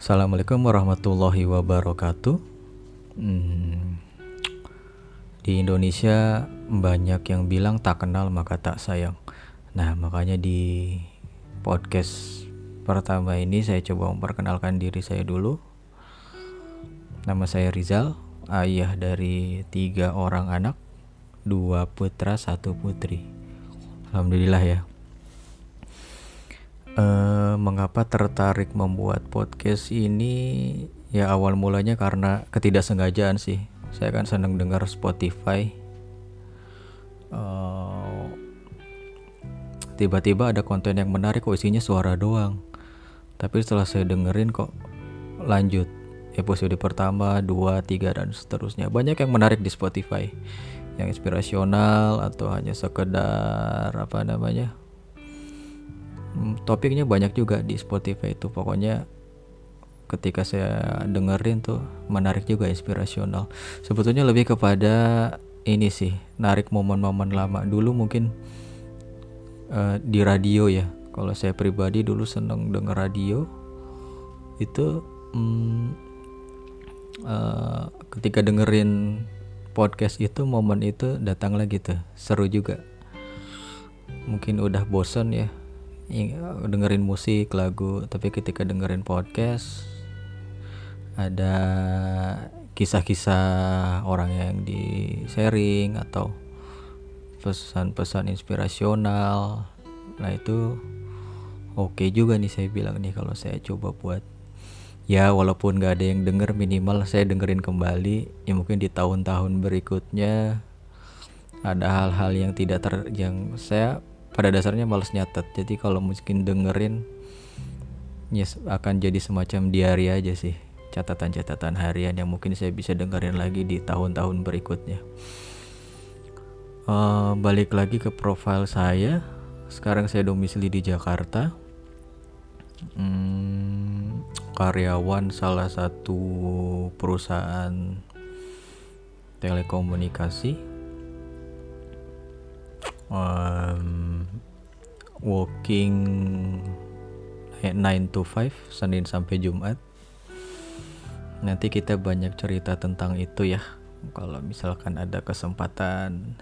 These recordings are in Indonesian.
Assalamualaikum warahmatullahi wabarakatuh. Hmm, di Indonesia banyak yang bilang tak kenal maka tak sayang. Nah, makanya di podcast pertama ini saya coba memperkenalkan diri saya dulu. Nama saya Rizal, ayah dari tiga orang anak, dua putra, satu putri. Alhamdulillah ya. Uh, mengapa tertarik membuat podcast ini? Ya awal mulanya karena ketidaksengajaan sih. Saya kan senang dengar Spotify. Uh, tiba-tiba ada konten yang menarik kok isinya suara doang. Tapi setelah saya dengerin kok lanjut episode pertama, dua, tiga dan seterusnya. Banyak yang menarik di Spotify. Yang inspirasional atau hanya sekedar apa namanya? Hmm, topiknya banyak juga di Spotify itu. Pokoknya ketika saya dengerin tuh menarik juga inspirasional. Sebetulnya lebih kepada ini sih narik momen-momen lama. Dulu mungkin uh, di radio ya. Kalau saya pribadi dulu seneng denger radio. Itu um, uh, ketika dengerin podcast itu momen itu datang lagi tuh. Seru juga. Mungkin udah bosen ya dengerin musik lagu tapi ketika dengerin podcast ada kisah-kisah orang yang di sharing atau pesan-pesan inspirasional. Nah itu oke okay juga nih saya bilang nih kalau saya coba buat. Ya walaupun gak ada yang denger minimal saya dengerin kembali ya mungkin di tahun-tahun berikutnya ada hal-hal yang tidak ter yang saya pada dasarnya males nyatet. Jadi kalau mungkin dengerin yes, akan jadi semacam diary aja sih. Catatan-catatan harian yang mungkin saya bisa dengerin lagi di tahun-tahun berikutnya. Uh, balik lagi ke profil saya. Sekarang saya domisili di Jakarta. Hmm, karyawan salah satu perusahaan telekomunikasi um, working 9 to 5 Senin sampai Jumat. Nanti kita banyak cerita tentang itu ya. Kalau misalkan ada kesempatan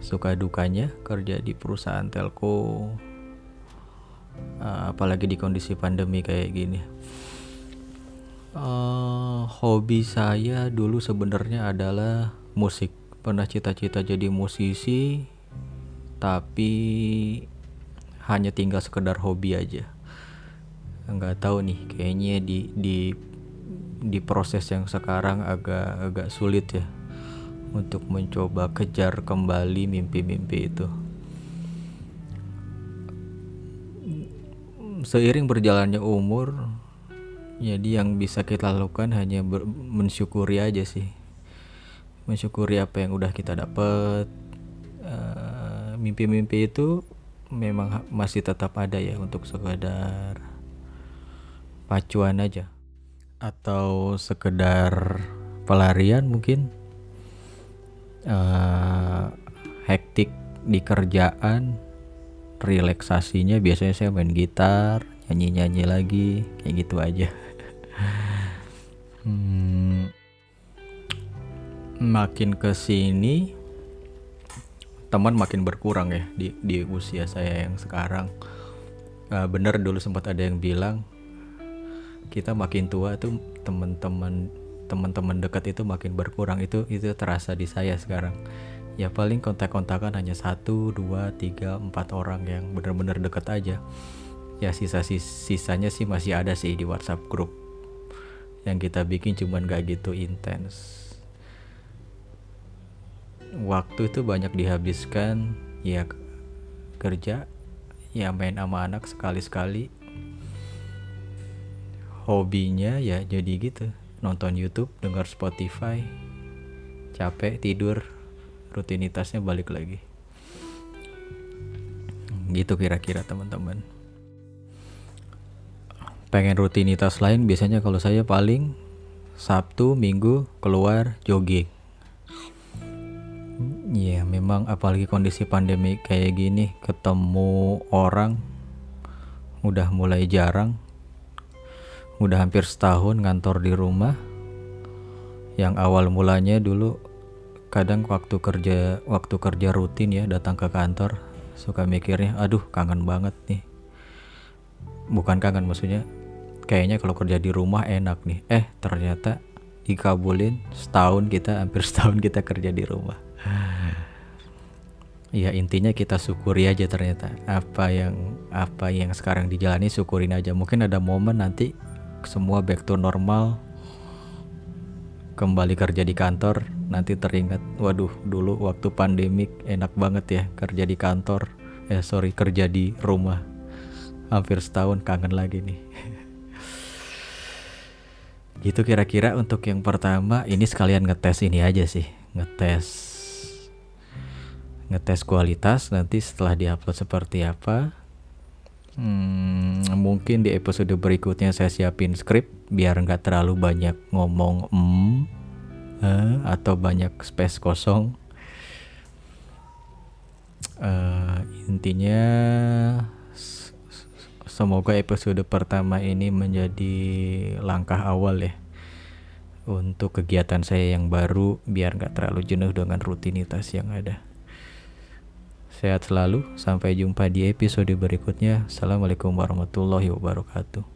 suka dukanya kerja di perusahaan telco uh, apalagi di kondisi pandemi kayak gini. Uh, hobi saya dulu sebenarnya adalah musik pernah cita-cita jadi musisi tapi hanya tinggal sekedar hobi aja. Nggak tahu nih kayaknya di di di proses yang sekarang agak agak sulit ya untuk mencoba kejar kembali mimpi-mimpi itu. Seiring berjalannya umur jadi yang bisa kita lakukan hanya mensyukuri aja sih mensyukuri apa yang udah kita dapat uh, mimpi-mimpi itu memang masih tetap ada ya untuk sekedar pacuan aja. Atau sekedar pelarian mungkin. Uh, hektik di kerjaan relaksasinya. Biasanya saya main gitar nyanyi-nyanyi lagi kayak gitu aja makin ke sini teman makin berkurang ya di di usia saya yang sekarang. Uh, bener dulu sempat ada yang bilang kita makin tua tuh teman-teman teman-teman dekat itu makin berkurang. Itu itu terasa di saya sekarang. Ya paling kontak-kontakan hanya satu dua tiga empat orang yang benar-benar dekat aja. Ya sisa sisanya sih masih ada sih di WhatsApp grup yang kita bikin cuman gak gitu intens waktu itu banyak dihabiskan ya kerja ya main sama anak sekali-sekali. Hobinya ya jadi gitu nonton YouTube dengar Spotify capek tidur rutinitasnya balik lagi. Gitu kira-kira teman-teman. Pengen rutinitas lain biasanya kalau saya paling Sabtu Minggu keluar jogging Iya, memang apalagi kondisi pandemi kayak gini, ketemu orang udah mulai jarang. udah hampir setahun ngantor di rumah. Yang awal mulanya dulu kadang waktu kerja waktu kerja rutin ya datang ke kantor suka mikirnya aduh kangen banget nih. Bukan kangen maksudnya kayaknya kalau kerja di rumah enak nih. Eh ternyata dikabulin setahun kita hampir setahun kita kerja di rumah ya intinya kita syukuri aja ternyata. Apa yang apa yang sekarang dijalani syukurin aja. Mungkin ada momen nanti semua back to normal kembali kerja di kantor nanti teringat waduh dulu waktu pandemik enak banget ya kerja di kantor. Eh sorry kerja di rumah. Hampir setahun kangen lagi nih. Gitu kira-kira untuk yang pertama. Ini sekalian ngetes ini aja sih. Ngetes ngetes kualitas nanti setelah diupload seperti apa hmm, mungkin di episode berikutnya saya siapin skrip biar nggak terlalu banyak ngomong mm, eh, atau banyak space kosong uh, intinya semoga episode pertama ini menjadi langkah awal ya untuk kegiatan saya yang baru biar nggak terlalu jenuh dengan rutinitas yang ada. Sehat selalu, sampai jumpa di episode berikutnya. Assalamualaikum warahmatullahi wabarakatuh.